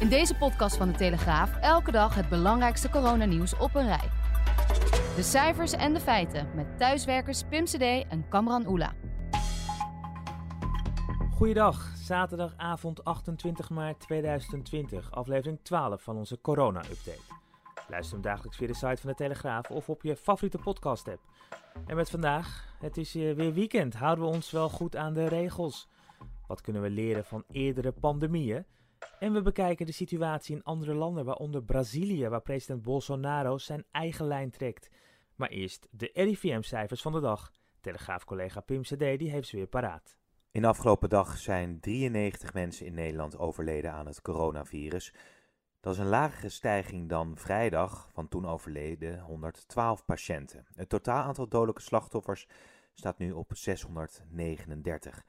In deze podcast van de Telegraaf elke dag het belangrijkste coronanieuws op een rij. De cijfers en de feiten met thuiswerkers Pim CD en Kamran Oela. Goeiedag, zaterdagavond 28 maart 2020, aflevering 12 van onze corona-update. Luister hem dagelijks via de site van de Telegraaf of op je favoriete podcast-app. En met vandaag, het is eh, weer weekend, houden we ons wel goed aan de regels. Wat kunnen we leren van eerdere pandemieën? En we bekijken de situatie in andere landen, waaronder Brazilië, waar president Bolsonaro zijn eigen lijn trekt. Maar eerst de RIVM-cijfers van de dag. Telegraaf-collega Pim CD die heeft ze weer paraat. In de afgelopen dag zijn 93 mensen in Nederland overleden aan het coronavirus. Dat is een lagere stijging dan vrijdag, van toen overleden 112 patiënten. Het totaal aantal dodelijke slachtoffers staat nu op 639.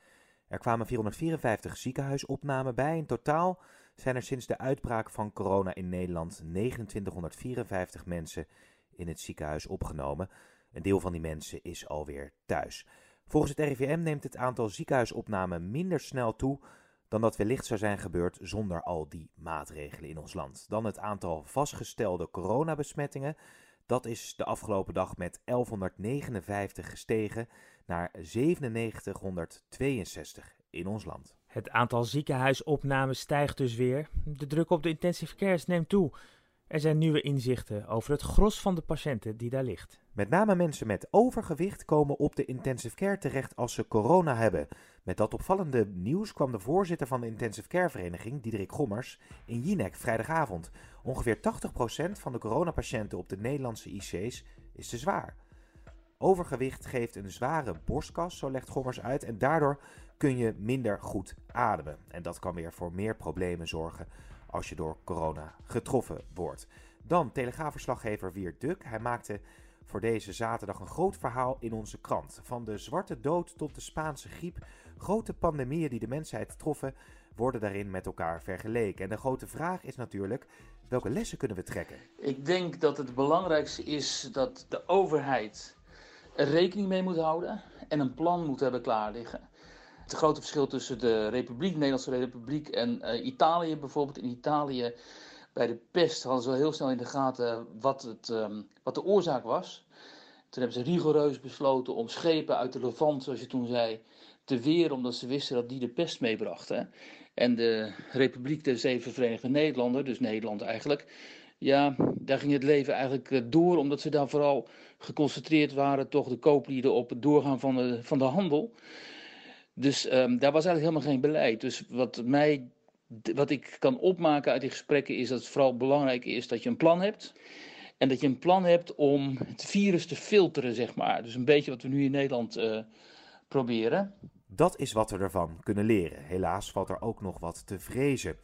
Er kwamen 454 ziekenhuisopnamen bij. In totaal zijn er sinds de uitbraak van corona in Nederland 2954 mensen in het ziekenhuis opgenomen. Een deel van die mensen is alweer thuis. Volgens het RIVM neemt het aantal ziekenhuisopnamen minder snel toe dan dat wellicht zou zijn gebeurd zonder al die maatregelen in ons land. Dan het aantal vastgestelde coronabesmettingen. Dat is de afgelopen dag met 1159 gestegen naar 9762 in ons land. Het aantal ziekenhuisopnames stijgt dus weer. De druk op de intensive cares neemt toe. Er zijn nieuwe inzichten over het gros van de patiënten die daar ligt. Met name mensen met overgewicht komen op de intensive care terecht als ze corona hebben. Met dat opvallende nieuws kwam de voorzitter van de intensive care vereniging, Diederik Gommers, in Jinek vrijdagavond. Ongeveer 80% van de coronapatiënten op de Nederlandse IC's is te zwaar. Overgewicht geeft een zware borstkas, zo legt Gommers uit, en daardoor kun je minder goed ademen. En dat kan weer voor meer problemen zorgen als je door corona getroffen wordt. Dan telegraafverslaggever Wiert Duk. Hij maakte voor deze zaterdag een groot verhaal in onze krant. Van de zwarte dood tot de Spaanse griep. Grote pandemieën die de mensheid troffen, worden daarin met elkaar vergeleken. En de grote vraag is natuurlijk, welke lessen kunnen we trekken? Ik denk dat het belangrijkste is dat de overheid er rekening mee moet houden en een plan moet hebben klaar liggen. Het grote verschil tussen de Republiek, de Nederlandse Republiek en uh, Italië bijvoorbeeld. In Italië bij de pest hadden ze wel heel snel in de gaten wat, het, um, wat de oorzaak was. Toen hebben ze rigoureus besloten om schepen uit de Levant, zoals je toen zei, te weren, omdat ze wisten dat die de pest meebrachten. En de Republiek der Zeven Verenigde Nederlanden, dus Nederland eigenlijk, ja, daar ging het leven eigenlijk eh, door, omdat ze daar vooral geconcentreerd waren, toch de kooplieden op het doorgaan van de, van de handel. Dus um, daar was eigenlijk helemaal geen beleid. Dus wat, mij, wat ik kan opmaken uit die gesprekken is dat het vooral belangrijk is dat je een plan hebt. En dat je een plan hebt om het virus te filteren, zeg maar. Dus een beetje wat we nu in Nederland uh, proberen. Dat is wat we ervan kunnen leren. Helaas valt er ook nog wat te vrezen.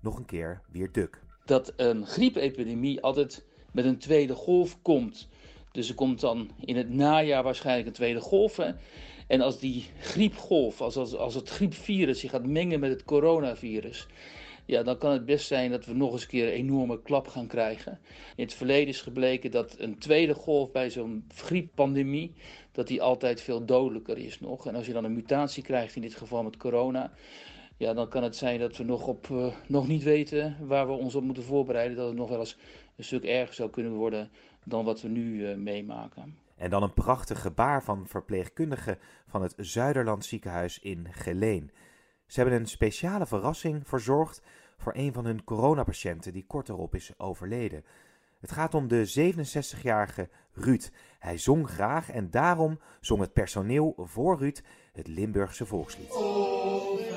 Nog een keer weer duk. Dat een griepepidemie altijd met een tweede golf komt. Dus er komt dan in het najaar waarschijnlijk een tweede golf. Hè? En als die griepgolf, als, als, als het griepvirus zich gaat mengen met het coronavirus, ja, dan kan het best zijn dat we nog eens een keer een enorme klap gaan krijgen. In het verleden is gebleken dat een tweede golf bij zo'n grieppandemie, dat die altijd veel dodelijker is nog. En als je dan een mutatie krijgt, in dit geval met corona, ja, dan kan het zijn dat we nog, op, uh, nog niet weten waar we ons op moeten voorbereiden. Dat het nog wel eens een stuk erger zou kunnen worden dan wat we nu uh, meemaken. En dan een prachtig gebaar van verpleegkundigen van het Zuiderland ziekenhuis in Geleen. Ze hebben een speciale verrassing verzorgd voor een van hun coronapatiënten die kort erop is overleden. Het gaat om de 67-jarige Ruud. Hij zong graag en daarom zong het personeel voor Ruud het Limburgse volkslied. Overmanse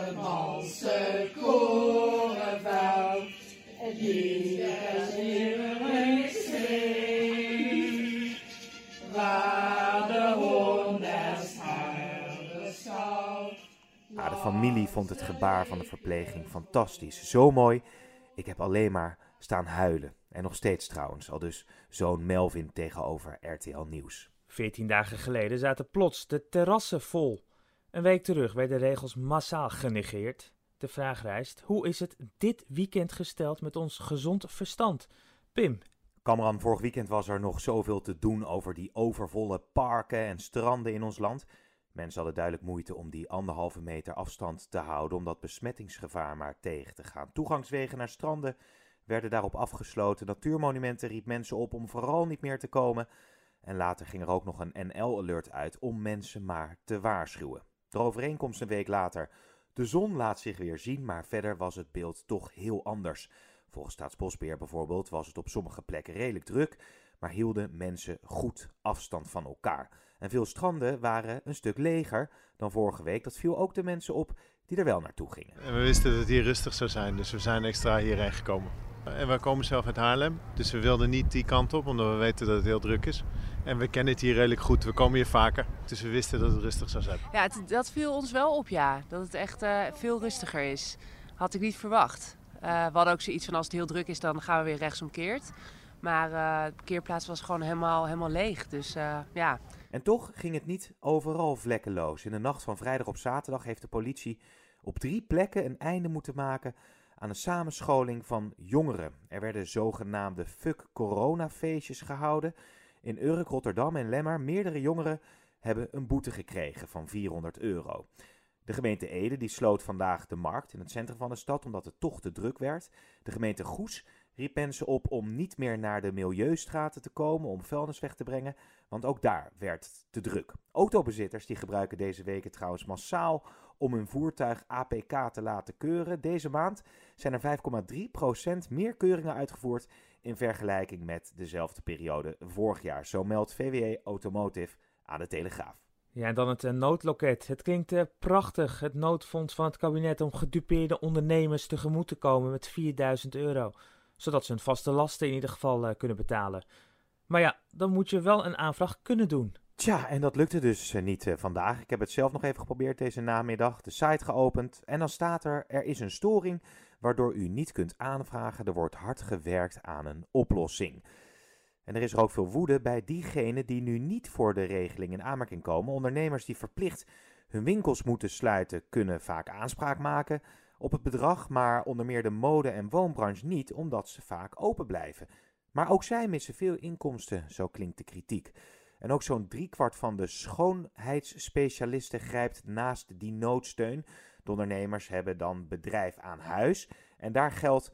familie vond het gebaar van de verpleging fantastisch. Zo mooi, ik heb alleen maar staan huilen. En nog steeds trouwens, al dus zoon Melvin tegenover RTL Nieuws. Veertien dagen geleden zaten plots de terrassen vol. Een week terug werden de regels massaal genegeerd. De vraag rijst: hoe is het dit weekend gesteld met ons gezond verstand? Pim. Kamran, vorig weekend was er nog zoveel te doen over die overvolle parken en stranden in ons land. Mensen hadden duidelijk moeite om die anderhalve meter afstand te houden om dat besmettingsgevaar maar tegen te gaan. Toegangswegen naar stranden werden daarop afgesloten. Natuurmonumenten riep mensen op om vooral niet meer te komen. En later ging er ook nog een NL-alert uit om mensen maar te waarschuwen. De overeenkomst een week later. De zon laat zich weer zien, maar verder was het beeld toch heel anders. Volgens Staatsbosbeheer bijvoorbeeld was het op sommige plekken redelijk druk, maar hielden mensen goed afstand van elkaar. En veel stranden waren een stuk leger dan vorige week. Dat viel ook de mensen op die er wel naartoe gingen. En we wisten dat het hier rustig zou zijn, dus we zijn extra hierheen gekomen. En we komen zelf uit Haarlem, dus we wilden niet die kant op, omdat we weten dat het heel druk is. En we kennen het hier redelijk goed, we komen hier vaker, dus we wisten dat het rustig zou zijn. Ja, het, dat viel ons wel op, ja. Dat het echt uh, veel rustiger is. Had ik niet verwacht. Uh, we hadden ook zoiets van als het heel druk is, dan gaan we weer rechtsomkeerd. Maar uh, de parkeerplaats was gewoon helemaal, helemaal leeg, dus ja. En toch ging het niet overal vlekkeloos. In de nacht van vrijdag op zaterdag heeft de politie op drie plekken een einde moeten maken aan een samenscholing van jongeren. Er werden zogenaamde fuck corona feestjes gehouden. In Urk, Rotterdam en Lemmer meerdere jongeren hebben een boete gekregen van 400 euro. De gemeente Ede die sloot vandaag de markt in het centrum van de stad omdat het toch te druk werd. De gemeente Goes riep mensen op om niet meer naar de milieustraten te komen om vuilnis weg te brengen, want ook daar werd te druk. Autobezitters die gebruiken deze weken trouwens massaal om hun voertuig APK te laten keuren. Deze maand zijn er 5,3% meer keuringen uitgevoerd in vergelijking met dezelfde periode vorig jaar. Zo meldt VWE Automotive aan de Telegraaf. Ja, en dan het uh, noodloket. Het klinkt uh, prachtig, het noodfonds van het kabinet om gedupeerde ondernemers tegemoet te komen met 4000 euro. Zodat ze hun vaste lasten in ieder geval uh, kunnen betalen. Maar ja, dan moet je wel een aanvraag kunnen doen. Tja, en dat lukte dus niet vandaag. Ik heb het zelf nog even geprobeerd deze namiddag. De site geopend en dan staat er: er is een storing waardoor u niet kunt aanvragen. Er wordt hard gewerkt aan een oplossing. En er is er ook veel woede bij diegenen die nu niet voor de regeling in aanmerking komen. Ondernemers die verplicht hun winkels moeten sluiten, kunnen vaak aanspraak maken op het bedrag, maar onder meer de mode- en woonbranche niet, omdat ze vaak open blijven. Maar ook zij missen veel inkomsten, zo klinkt de kritiek. En ook zo'n driekwart van de schoonheidsspecialisten grijpt naast die noodsteun. De ondernemers hebben dan bedrijf aan huis en daar geldt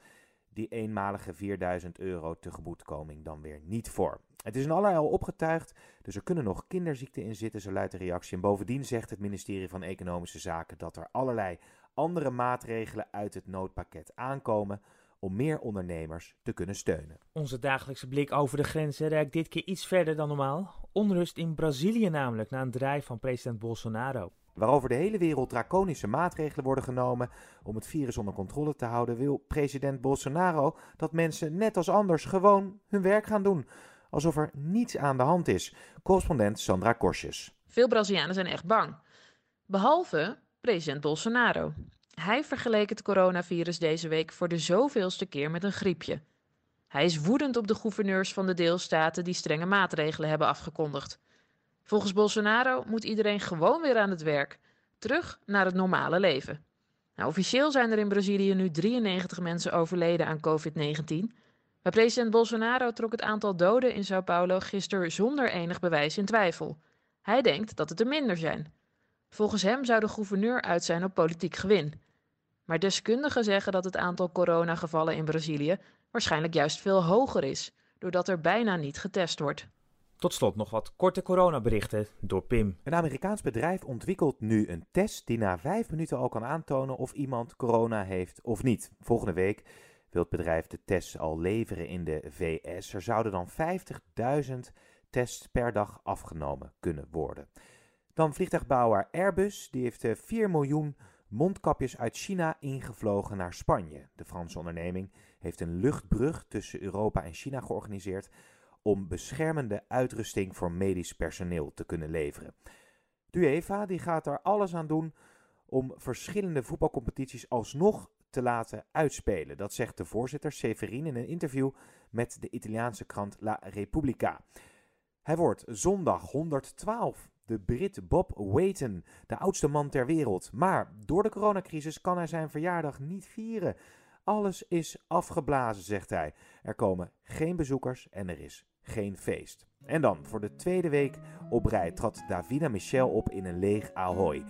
die eenmalige 4000 euro tegemoetkoming dan weer niet voor. Het is in allerlei al opgetuigd, dus er kunnen nog kinderziekten in zitten, zo luidt de reactie. En bovendien zegt het ministerie van Economische Zaken dat er allerlei andere maatregelen uit het noodpakket aankomen om meer ondernemers te kunnen steunen. Onze dagelijkse blik over de grenzen reikt dit keer iets verder dan normaal. Onrust in Brazilië namelijk na een draai van president Bolsonaro. Waarover de hele wereld draconische maatregelen worden genomen om het virus onder controle te houden, wil president Bolsonaro dat mensen net als anders gewoon hun werk gaan doen. Alsof er niets aan de hand is. Correspondent Sandra Korsjes. Veel Brazilianen zijn echt bang. Behalve president Bolsonaro. Hij vergeleek het coronavirus deze week voor de zoveelste keer met een griepje. Hij is woedend op de gouverneurs van de deelstaten die strenge maatregelen hebben afgekondigd. Volgens Bolsonaro moet iedereen gewoon weer aan het werk, terug naar het normale leven. Nou, officieel zijn er in Brazilië nu 93 mensen overleden aan COVID-19. Maar president Bolsonaro trok het aantal doden in Sao Paulo gisteren zonder enig bewijs in twijfel. Hij denkt dat het er minder zijn. Volgens hem zou de gouverneur uit zijn op politiek gewin. Maar deskundigen zeggen dat het aantal coronagevallen in Brazilië waarschijnlijk juist veel hoger is, doordat er bijna niet getest wordt. Tot slot nog wat korte coronaberichten door Pim. Een Amerikaans bedrijf ontwikkelt nu een test die na vijf minuten al kan aantonen of iemand corona heeft of niet. Volgende week wil het bedrijf de tests al leveren in de VS. Er zouden dan 50.000 tests per dag afgenomen kunnen worden. Dan vliegtuigbouwer Airbus, die heeft 4 miljoen mondkapjes uit China ingevlogen naar Spanje. De Franse onderneming heeft een luchtbrug tussen Europa en China georganiseerd om beschermende uitrusting voor medisch personeel te kunnen leveren. De UEFA die gaat er alles aan doen om verschillende voetbalcompetities alsnog te laten uitspelen. Dat zegt de voorzitter Severin in een interview met de Italiaanse krant La Repubblica. Hij wordt zondag 112. De Brit Bob Wayton, de oudste man ter wereld. Maar door de coronacrisis kan hij zijn verjaardag niet vieren. Alles is afgeblazen, zegt hij. Er komen geen bezoekers en er is geen feest. En dan, voor de tweede week op rij trad Davina Michel op in een leeg Ahoy.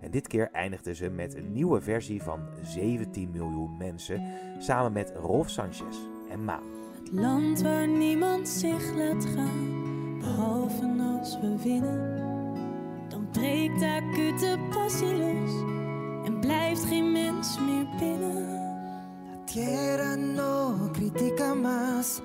En dit keer eindigde ze met een nieuwe versie van 17 miljoen mensen, samen met Rolf Sanchez en Maan. Het land waar niemand zich laat gaan, behalve als we winnen. Breekt de acute passie los en blijft geen mens meer binnen. La tierra no critica más,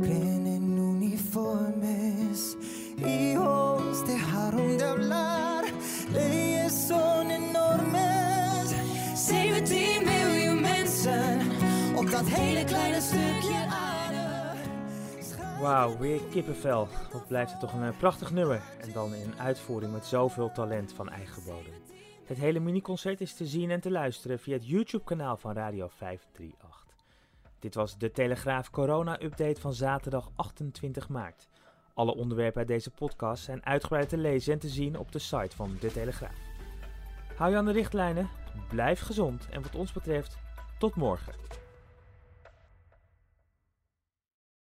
creen en uniformes. Hijos dejaron de hablar, leyes son enormes. 17 miljoen mensen op dat hele kleine. Wauw, weer kippenvel. Wat blijft het toch een eh, prachtig nummer. En dan in uitvoering met zoveel talent van eigen bodem. Het hele miniconcert is te zien en te luisteren via het YouTube-kanaal van Radio 538. Dit was de Telegraaf Corona-update van zaterdag 28 maart. Alle onderwerpen uit deze podcast zijn uitgebreid te lezen en te zien op de site van De Telegraaf. Hou je aan de richtlijnen, blijf gezond en wat ons betreft, tot morgen.